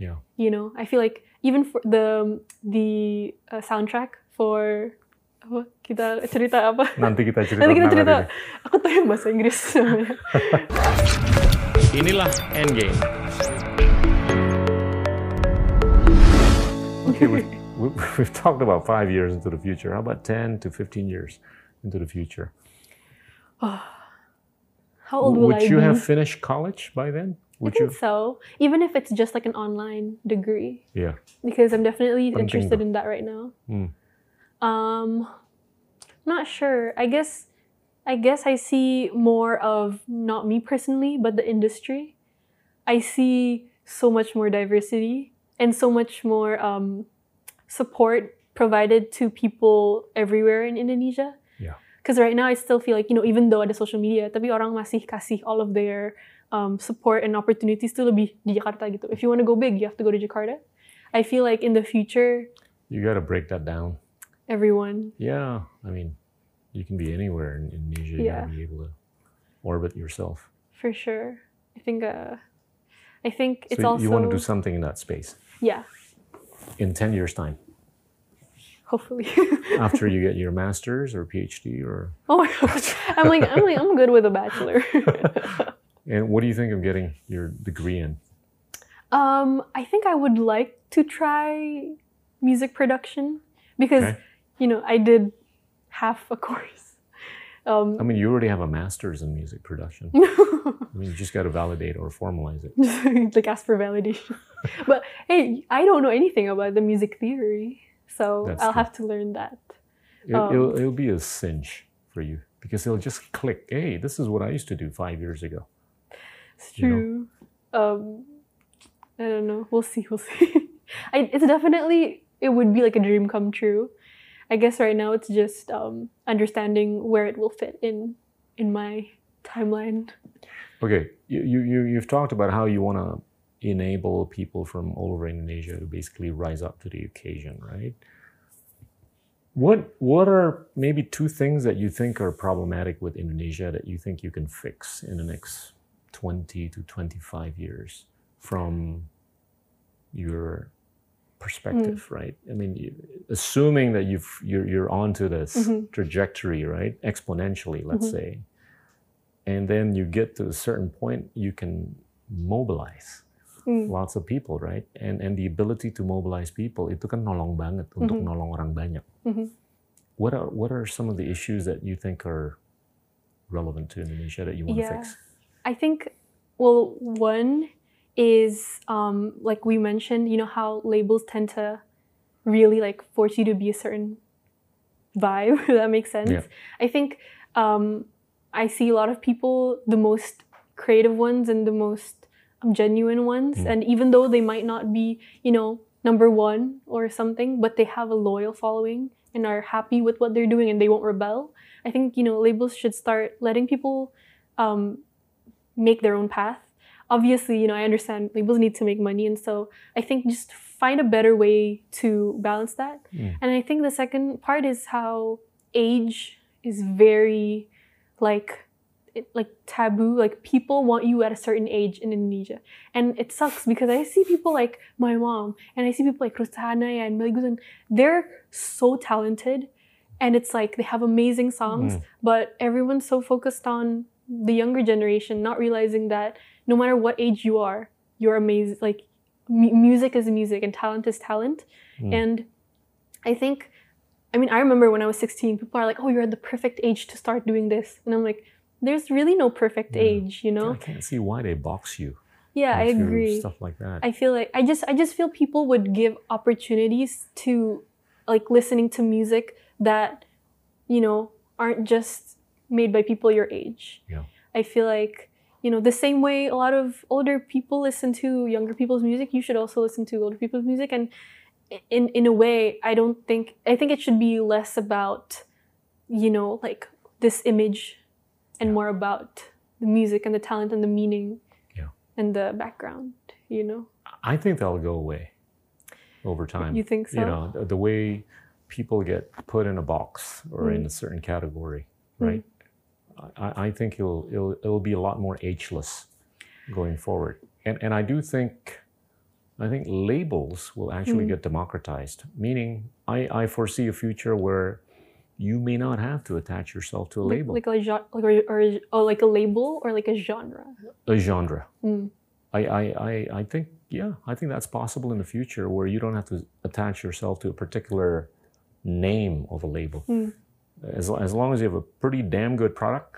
Yeah. You know, I feel like even for the the uh, soundtrack for apa kita cerita apa? Nanti kita cerita Nanti kita cerita. Aku tuh yang bahasa Inggris. Inilah Endgame. Okay, we, we, we've talked about five years into the future. How about 10 to 15 years into the future? How old will Would I you be? have finished college by then? I think you? so. Even if it's just like an online degree, Yeah. because I'm definitely Penting interested tuh. in that right now. Hmm. Um, not sure. I guess, I guess I see more of not me personally, but the industry. I see so much more diversity and so much more um, support provided to people everywhere in Indonesia. Yeah. Because right now I still feel like you know even though ada social media, tapi orang masih kasih all of their um, support and opportunities to lebih di Jakarta gitu. If you want to go big, you have to go to Jakarta. I feel like in the future, You got to break that down. everyone Yeah. I mean, you can be anywhere in Indonesia. You Yeah. got to be able to orbit yourself. for sure. I think. Uh, I think it's so also you want to do something in that space yeah. in 10 years' time Hopefully. after you get your master's or PhD or. oh my gosh. I'm like I'm like I'm good with a bachelor. And what do you think of getting your degree in? um, I think I would like to try music production because Okay. you know I did half a course. Um, I mean, you already have a master's in music production. I mean, you just got to validate or formalize it. like ask for validation. but hey, I don't know anything about the music theory, so That's I'll true. have to learn that. it Um, it'll, it'll be a cinch for you because it'll just click. Hey, this is what I used to do five years ago. It's You know? true. Um, I don't know. We'll see. We'll see. I, it's definitely it would be like a dream come true. I guess right now it's just um, understanding where it will fit in in my timeline. Okay, you, you, you, you've talked about how you want to enable people from all over Indonesia to basically rise up to the occasion, right? What, what are maybe two things that you think are problematic with Indonesia that you think you can fix in the next 20 to 25 years from your perspective, right? I mean, assuming that you've, you're, you're onto this Mhm. trajectory, right? Exponentially, let's Mhm. say and then you get to a certain point you can mobilize Mm. lots of people right and and the ability to mobilize people itu kan nolong banget untuk Mhm. nolong orang banyak Mhm. what are what are some of the issues that you think are relevant to Indonesia that you want Yeah. to fix I think, well, one is um, like we mentioned, you know, how labels tend to really like force you to be a certain vibe, if that makes sense. Yeah. I think um, I see a lot of people, the most creative ones and the most um, genuine ones, Mm. and even though they might not be, you know, number one or something, but they have a loyal following and are happy with what they're doing and they won't rebel. I think, you know, labels should start letting people um, make their own path. Obviously, you know, I understand labels need to make money, and so I think just find a better way to balance that. Mm. And I think the second part is how age is very like it, like taboo. Like people want you at a certain age in Indonesia, and it sucks because I see people like my mom, and I see people like Rustana and Melly Guzan. They're so talented, and it's like they have amazing songs, Mm. but everyone's so focused on the younger generation, not realizing that no matter what age you are, you're amazing. Like mu- music is music, and talent is talent, Mm. and I think. I mean, I remember when I was 16, people are like, oh, you're at the perfect age to start doing this. And I'm like, there's really no perfect Yeah. age, you know? I can't see why they box you Yeah, I agree. stuff like that I feel like I just I just feel people would give opportunities to like listening to music that you know aren't just made by people your age. Yeah. I feel like you know the same way a lot of older people listen to younger people's music, you should also listen to older people's music and in in a way I don't think I think it should be less about you know like this image and Yeah. more about the music and the talent and the meaning Yeah. and the background, you know. I think that'll go away over time You think so? you know the, the way people get put in a box or in Mm. a certain category Mm. I, I think it'll, it'll it'll be a lot more ageless going forward and and I do think I think labels will actually Mm. get democratized. Meaning, I, I foresee a future where you may not have to attach yourself to a Like- label, like, a genre, like or, or, or like a label or like a genre. a genre. Mm. I, I, I, I think, yeah, I think that's possible in the future where you don't have to attach yourself to a particular name of a label. Mm. As, as long as you have a pretty damn good product,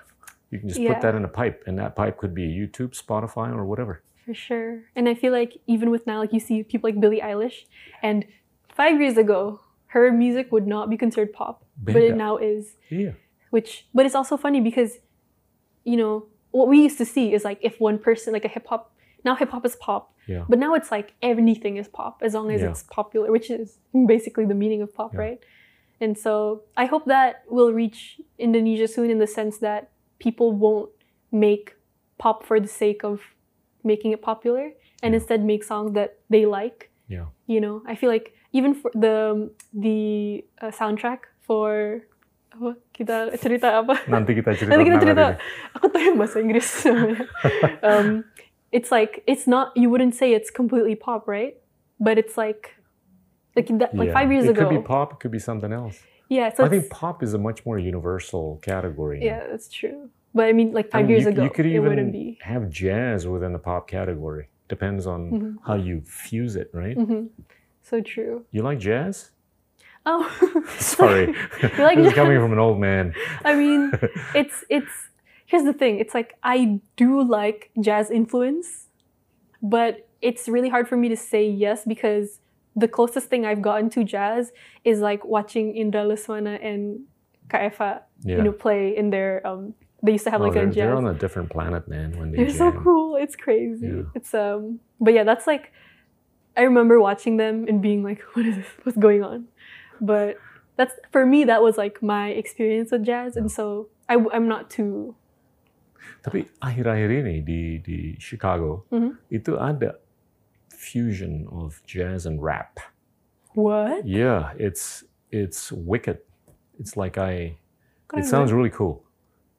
you can just Yeah. put that in a pipe, and that pipe could be YouTube, Spotify, or whatever. For sure. And I feel like even with now, like you see people like Billie Eilish, and five years ago, her music would not be considered pop, but it now is. Yeah. Which, but it's also funny because, you know, what we used to see is like if one person, like a hip hop, now hip hop is pop, Yeah. but now it's like anything is pop as long as Yeah. it's popular, which is basically the meaning of pop, Yeah. right? And so I hope that will reach Indonesia soon in the sense that people won't make pop for the sake of making it popular and Yeah. instead make songs that they like. Yeah. You know, I feel like even for the the uh, soundtrack for apa kita cerita apa? Nanti kita cerita Nanti kita cerita. Aku tahu yang bahasa Inggris. um, it's like it's not. You wouldn't say it's completely pop, right? But it's like like that, like Yeah. five years it ago. It could be pop, it could be something else. Yeah, so I think pop is a much more universal category. yeah, that's true. But I mean, like I five mean, years you, ago, you could it even wouldn't be. have jazz within the pop category. Depends on Mhm. how you fuse it, right? hmm So true. You like jazz? Oh, Sorry, You like this is coming from an old man. I mean, it's it's. Here's the thing. It's like I do like jazz influence, but it's really hard for me to say yes because the closest thing I've gotten to jazz is like watching Indra Lesmana and Kaefa, Yeah. you know, play in their. Um, they used to have Oh, like a they're on a different planet, man. When they They're so cool. It's crazy. Yeah. It's um but yeah, that's like I remember watching them and being like, what is this? What's going on? But that's for me that was like my experience with jazz and so I I'm not too Tapi akhir-akhir ini di di Chicago Mhm. itu ada fusion of jazz and rap. what? Yeah, it's it's wicked. It's like I. It sounds really cool.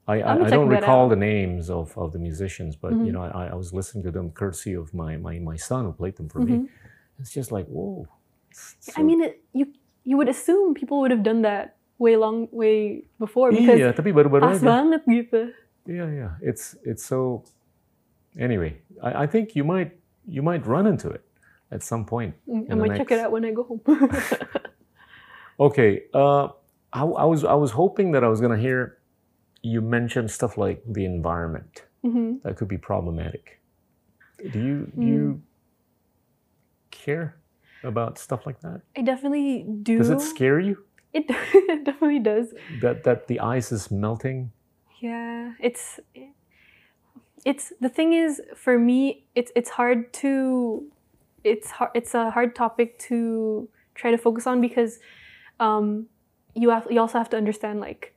I, I, I don't recall the names of, of the musicians, but Mhm. you know I, I was listening to them courtesy of my, my, my son who played them for me. Mhm. It's just like whoa. It's I mean it, you you would assume people would have done that way long way before because iya, tapi banget gitu. Yeah, yeah. It's it's so. Anyway, I, I think you might you might run into it at some point. Mm, I might check it out when I go home. Okay. Uh, I, I was I was hoping that I was gonna hear you mention stuff like the environment hmm that could be problematic. Do you do Mm. you care about stuff like that? I definitely do. Does it scare you It, it definitely does. that that the ice is melting? Yeah, it's it's the thing is for me it's it's hard to it's hard it's a hard topic to try to focus on because um you have you also have to understand like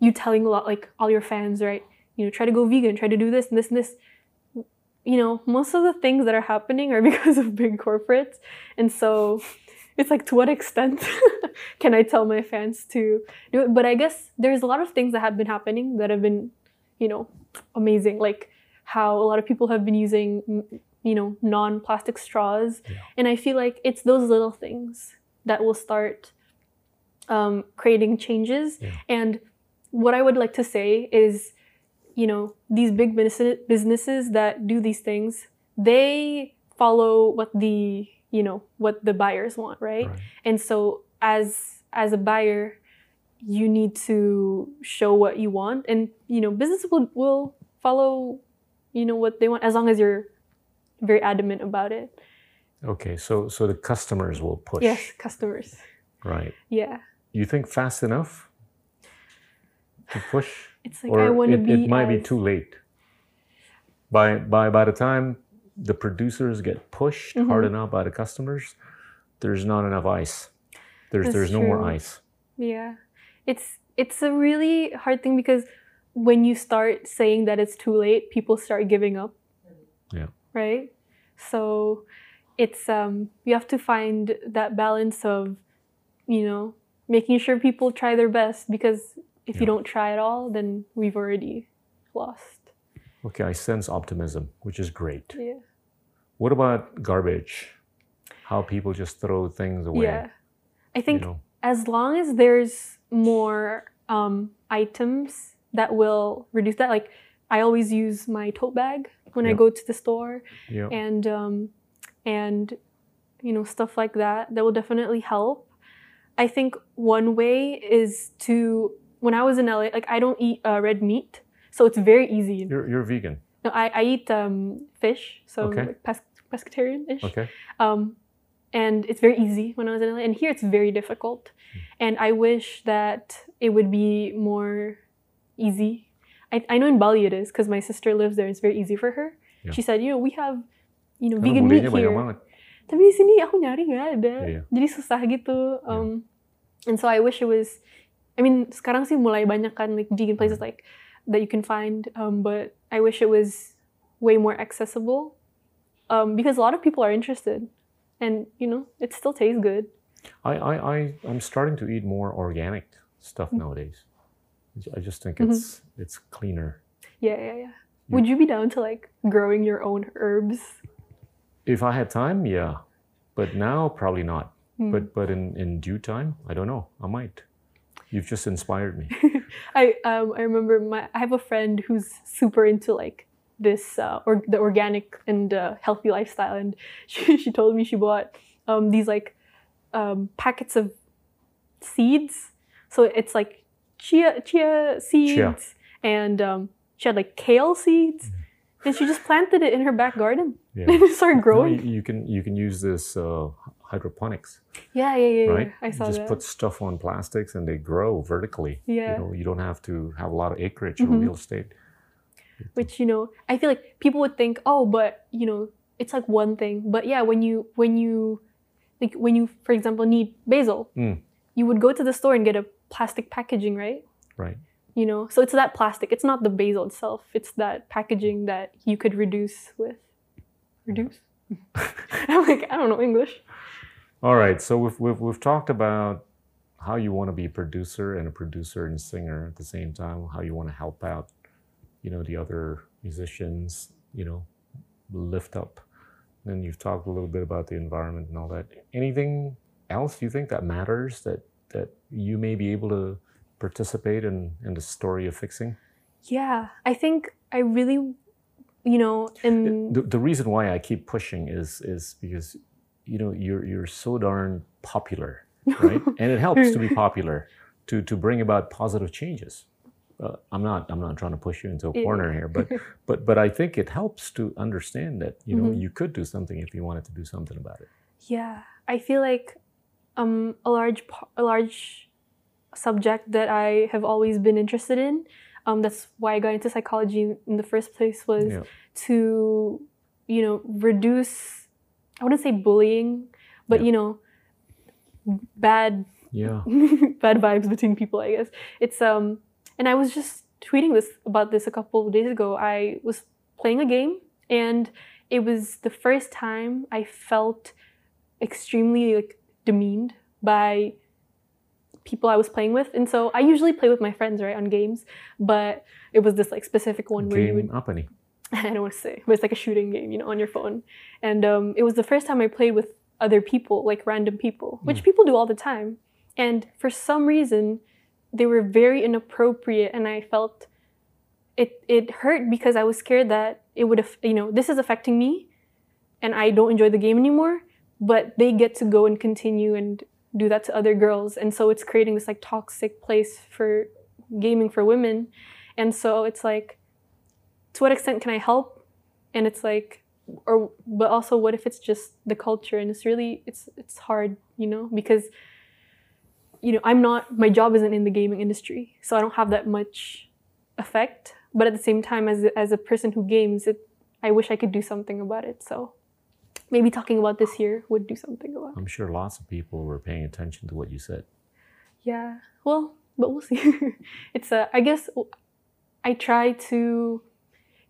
you telling a lot like all your fans right? You know try to go vegan try to do this and this and this. You know most of the things that are happening are because of big corporates. And so it's like to what extent can i tell my fans to do it? But i guess there's a lot of things that have been happening that have been you know amazing like how a lot of people have been using you know non-plastic straws Yeah. and i feel like it's those little things that will start um, creating changes Yeah. and what i would like to say is you know these big business- businesses that do these things they follow what the you know what the buyers want right Right. and so as as a buyer you need to show what you want and you know business will, will follow you know what they want as long as you're very adamant about it Okay. So so the customers will push. yes customers Right. yeah You think fast enough to push? it's like or i want to it, be it might be too late. By by by the time the producers get pushed hard Mhm. enough by the customers, there's not enough ice. There's That's there's no more ice. yeah it's it's a really hard thing because when you start saying that it's too late people start giving up Yeah. right so it's um you have to find that balance of you know making sure people try their best because if you don't try at all then we've already lost Okay, I sense optimism, which is great. yeah What about garbage? how people just throw things away. yeah. I you think know? As long as there's more um, items that will reduce that, like I always use my tote bag when I go to the store, Yeah. and um, and you know stuff like that. That will definitely help. I think one way is to when I was in LA, like I don't eat uh, red meat, so it's very easy. You're you're vegan. No, I, I eat um, fish, so Okay. like pes- pescatarian-ish. Okay. Um, and it's very easy when I was in LA. And here it's very difficult. And I wish that it would be more easy. I, I know in Bali it is because my sister lives there. It's very easy for her. Yeah. She said, you know, we have you know vegan meat here. banget. Tapi di sini aku nyari nggak ada. Iya. Jadi susah gitu. Um, And so I wish it was. I mean, sekarang sih mulai banyak kan like vegan places Hmm. like that you can find. Um, but I wish it was way more accessible. Um, because a lot of people are interested, and you know, it still tastes good. I, I, I, I'm starting to eat more organic stuff Mm. nowadays. I just think it's it's cleaner. Yeah, yeah, yeah. Would you be down to like growing your own herbs? If I had time, yeah, but now probably not. Hmm. But but in in due time, I don't know. I might. You've just inspired me. I um I remember my I have a friend who's super into like this uh or the organic and uh, healthy lifestyle and she she told me she bought um these like um packets of seeds so it's like chia chia seeds and um she had like kale seeds and she just planted it in her back garden Yeah. and it started No, growing you, you can you can use this uh, hydroponics, yeah yeah yeah, right? yeah. I saw just that put stuff on plastics and they grow vertically. Yeah. You know, you don't have to have a lot of acreage or Mhm. real estate. Which you know i feel like people would think oh but you know it's like one thing but yeah when you when you like when you for example need basil Mm. you would go to the store and get a plastic packaging right Right. you know so it's that plastic it's not the basil itself it's that packaging that you could reduce with reduce i'm like i don't know english All right. So we've, we've, we've talked about how you want to be a producer and a producer and singer at the same time, how you want to help out, you know, the other musicians, you know, lift up. Then you've talked a little bit about the environment and all that. Anything else you think that matters that, that you may be able to participate in, in the story of fixing? yeah i think i really you know in the, the reason why I keep pushing is is because you know you're you're so darn popular, right? and it helps to be popular to to bring about positive changes. Uh, I'm not I'm not trying to push you into a corner here, but but but I think it helps to understand that you know Mhm. you could do something if you wanted to do something about it. Yeah, I feel like um, a large a large subject that I have always been interested in. Um, that's why I got into psychology in the first place was Yeah. to you know reduce I wouldn't say bullying, but Yeah. you know bad Yeah, bad vibes between people. I guess it's um, and I was just tweeting this about this a couple of days ago. I was playing a game, and it was the first time I felt extremely like demeaned by people I was playing with. And so I usually play with my friends, right, on games, but it was this like specific one where you would game? I don't want to say, but it's like a shooting game, you know, on your phone. And um, it was the first time I played with other people, like random people, which people do all the time. And for some reason, they were very inappropriate, and I felt it it hurt because I was scared that it would have, you know, this is affecting me, and I don't enjoy the game anymore. But they get to go and continue and do that to other girls, and so it's creating this like toxic place for gaming for women. And so it's like to what extent can I help? And it's like, or but also, what if it's just the culture? And it's really, it's it's hard, you know, because you know I'm not, my job isn't in the gaming industry, so I don't have that much effect. But at the same time, as as a person who games, it, I wish I could do something about it. So maybe talking about this here would do something about it. I'm sure lots of people were paying attention to what you said. Yeah. Well, but we'll see. it's a. I guess I try to,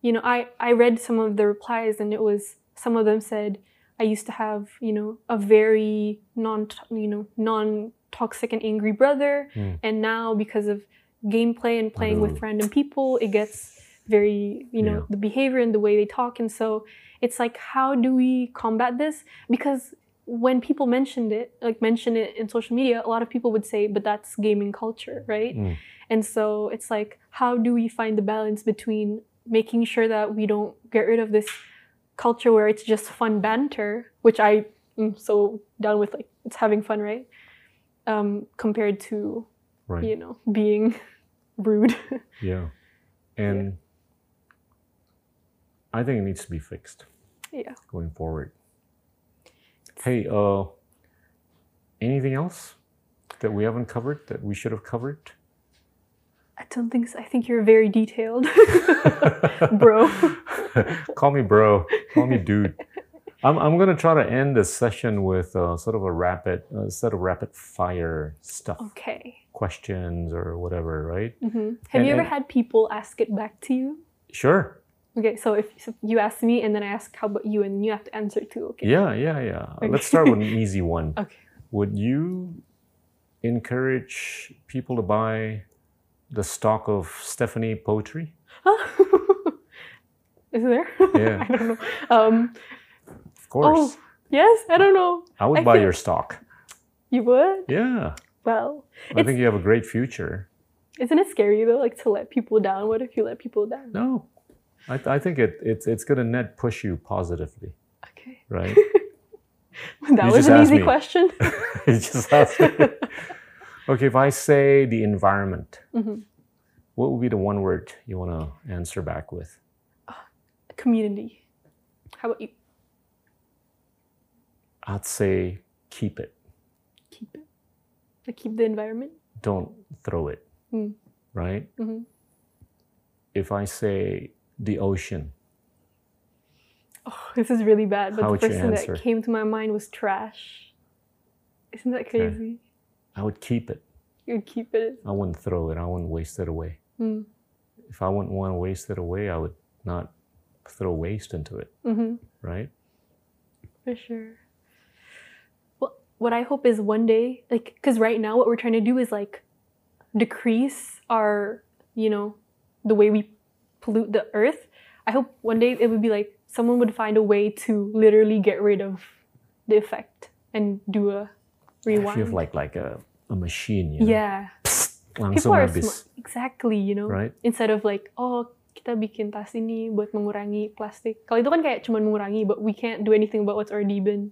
you know, I I read some of the replies and it was some of them said I used to have you know a very non you know non toxic and angry brother, Hmm. and now because of gameplay and playing with random people, it gets very you know Yeah. the behavior and the way they talk, and so it's like how do we combat this because when people mentioned it, like mention it in social media, a lot of people would say, but that's gaming culture, right? Mm. And so it's like, how do we find the balance between making sure that we don't get rid of this culture where it's just fun banter, which I am so down with, like it's having fun, right? Um, compared to Right. you know being rude. Yeah. And I think it needs to be fixed yeah. going forward. Hey, uh anything else that we haven't covered that we should have covered? I don't think so. I think you're very detailed, bro. Call me bro. Call me dude. I'm, I'm gonna try to end this session with uh, sort of a rapid uh, set of rapid fire stuff, Okay. questions or whatever, right? hmm Have And- you ever and- had people ask it back to you? Sure. Okay, so if so you ask me and then I ask how about you and you have to answer too. Okay. Yeah, yeah, yeah. Let's start with an easy one. Okay. Would you encourage people to buy the stock of Stephanie Poetri? Is there? Yeah. I don't know. Um, Of course. yes, I don't know. I would I buy your stock. You would? Yeah. Well, I think you have a great future. isn't it scary though? Like to let people down. What if you let people down? No. I, I think it, it's it's gonna net push you positively, Okay. right? That You was an easy me. question. you just asked me. Okay, if I say the environment, Mhm. what would be the one word you want to answer back with? Community. How about you? I'd say keep it. Keep it. Like keep the environment. Don't throw it. Mm. Right? Mhm. If I say the ocean, Oh, this is really bad. But the first thing answer? that came to my mind was trash. Isn't that Okay. crazy? I would keep it. You'd keep it. I wouldn't throw it. I wouldn't waste it away. Mm. If I wouldn't want to waste it away, I would not throw waste into it. hmm Right? For sure. What I hope is one day, like, because right now what we're trying to do is like decrease our, you know, the way we pollute the earth. I hope one day it would be like someone would find a way to literally get rid of the effect and do a rewind. If you have like like a, a machine, you know, yeah. People langsung are habis, smart. Exactly, you know. right? Instead of like, oh, kita bikin tas ini buat mengurangi plastic. Kalau itu kan kayak cuma mengurangi, but we can't do anything about what's already been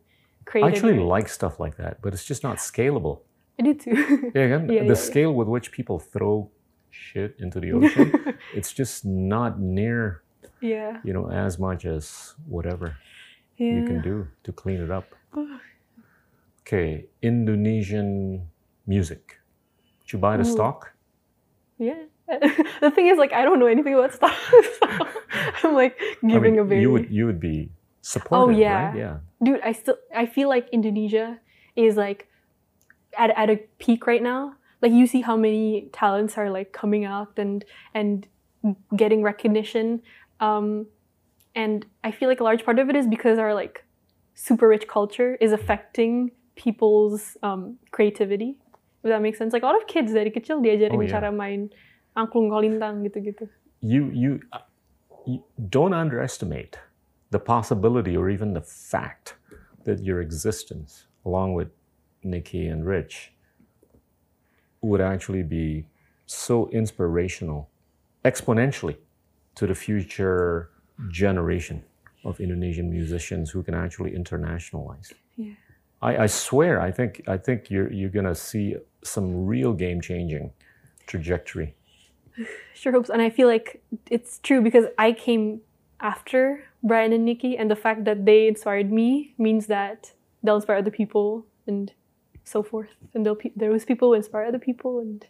I actually like stuff like that, but it's just not scalable. I do too. Yeah, again, Yeah, the yeah, yeah. scale with which people throw shit into the ocean, it's just not near, yeah. you know, as much as whatever Yeah. you can do to clean it up. Okay, Indonesian music. Did you buy the Ooh. stock? Yeah. the thing is, like, I don't know anything about stuff. so I'm like I giving mean, a very. you would you would be supportive, yeah. right? Yeah. Dude, I still I feel like Indonesia is like at at a peak right now. Like you see how many talents are like coming out and and getting recognition. Um, and I feel like a large part of it is because our like super rich culture is affecting people's um, creativity. If that makes sense. Like a lot of kids dari kecil diajarin Oh, yeah. cara main angklung kolintang gitu-gitu. you you, uh, you don't underestimate the possibility or even the fact that your existence along with nikki and rich would actually be so inspirational exponentially to the future generation of indonesian musicians who can actually internationalize Yeah. I, I swear i think i think you're you're gonna see some real game changing trajectory Sure hopes, and I feel like it's true because I came after Brian and Nikki, and the fact that they inspired me means that they'll inspire other people and so forth. And they'll pe- there was people who inspire other people, and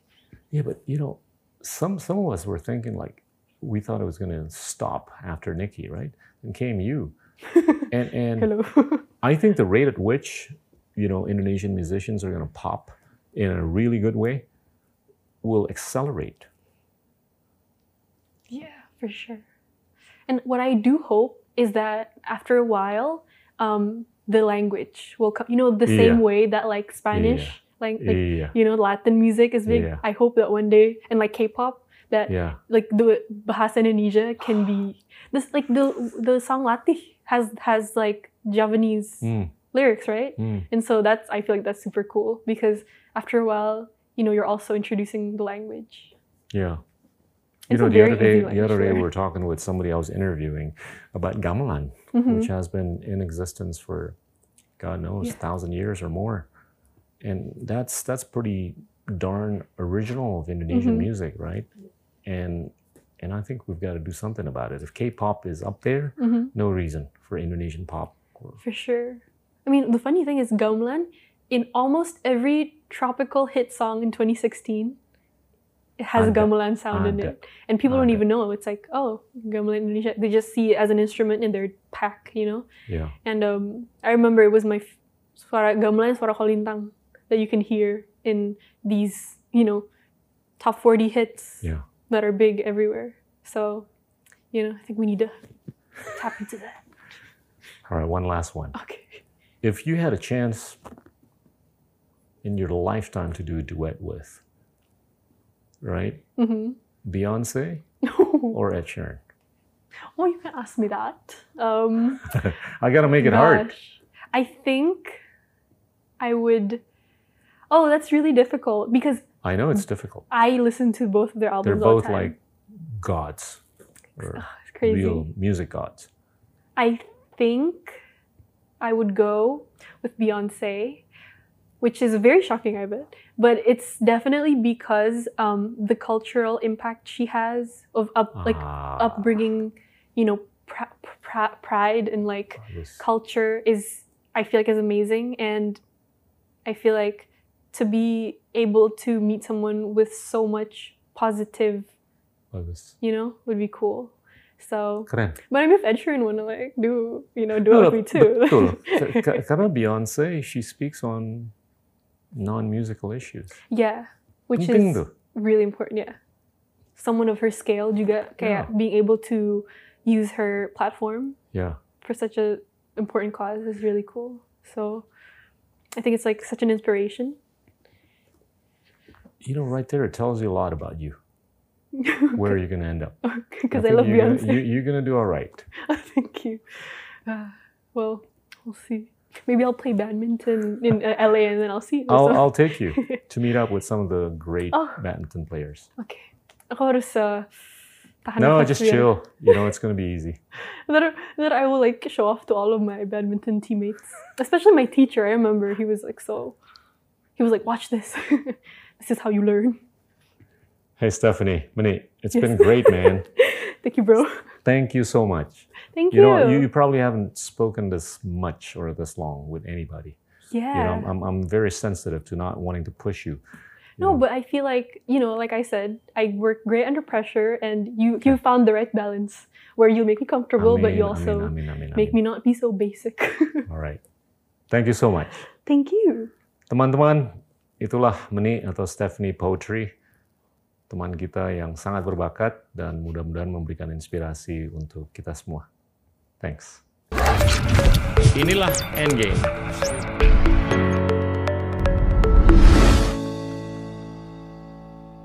Yeah, but you know, some some of us were thinking like we thought it was going to stop after Nikki, right? And came you, and and hello. I think the rate at which you know Indonesian musicians are going to pop in a really good way will accelerate. yeah, for sure. And what I do hope is that after a while, um, the language will come. You know, the same Yeah. way that like Spanish, like, like yeah, you know, Latin music is big. Yeah. I hope that one day, and like K-pop, that yeah, like the bahasa Indonesia can be this like the the song Lathi has has like Javanese Mm. lyrics, right? Mm. And so that's I feel like that's super cool because after a while, you know, you're also introducing the language. Yeah. You know, the other day, the other day, we were talking with somebody I was interviewing about gamelan, Mhm. which has been in existence for, God knows, Yeah. thousand years or more, and that's that's pretty darn original of Indonesian Mhm. music, right? And and I think we've got to do something about it. If K-pop is up there, Mhm. no reason for Indonesian pop. For sure. I mean, the funny thing is, gamelan, in almost every tropical hit song in 2016, it has a gamelan sound in it. And people don't even know. It's like, oh, gamelan Indonesia. They just see it as an instrument in their pack, you know? Yeah. And um, I remember it was my suara gamelan, suara kolintang that you can hear in these, you know, top 40 hits Yeah. that are big everywhere. So, you know, I think we need to tap into that. All right. One last one. Okay. If you had a chance in your lifetime to do a duet with, right? hmm Beyonce or Ed Sheeran? oh, you can ask me that. Um, I gotta make it hard. I think I would. Oh, that's really difficult because I know it's difficult. I listen to both of their albums. They're both the like gods, or Ugh, it's crazy. real music gods. I think I would go with Beyonce, which is very shocking, I bet. But it's definitely because um, the cultural impact she has of up like Ah, upbringing, you know, pr- pr- pride and like this- culture is I feel like is amazing, and I feel like to be able to meet someone with so much positive, bagus. you know, would be cool. So, Keren. but I mean, if Ed Sheeran wanna like do, you know, do it No, with me too. betul. Ka- ka- Karena Beyonce, she speaks on non-musical issues. yeah, which Penting is tuh. really important. Yeah, someone of her scale juga kayak Yeah. being able to use her platform Yeah. for such a important cause is really cool. So, I think it's like such an inspiration. You know, right there, it tells you a lot about you, where are you're gonna end up. because I, think love you're Beyonce. Gonna, you, you're gonna do all right. Thank you. Uh, well, we'll see. Maybe I'll play badminton in uh, LA and then I'll see. you. I'll, So- I'll take you to meet up with some of the great Oh. badminton players. okay. Ako harus uh, No, just yan. chill. You know, it's gonna be easy. That, that I will like show off to all of my badminton teammates, especially my teacher. I remember he was like so. He was like, "Watch this. this is how you learn." Hey, Stephanie, Mani, it's Yes. been great, man. Thank you, bro. Thank you so much. Thank You you. know, you, you probably haven't spoken this much or this long with anybody. yeah. You know, I'm, I'm, very sensitive to not wanting to push you. you No, know. but I feel like you know, like I said, I work great under pressure, and you you found the right balance where you make me comfortable, but you also amin, amin, amin, make amin. me not be so basic. All right. Thank you so much. Thank you. Teman-teman, itulah Meni atau Stephanie Poetri. Teman kita yang sangat berbakat dan mudah-mudahan memberikan inspirasi untuk kita semua. Thanks. Inilah Endgame.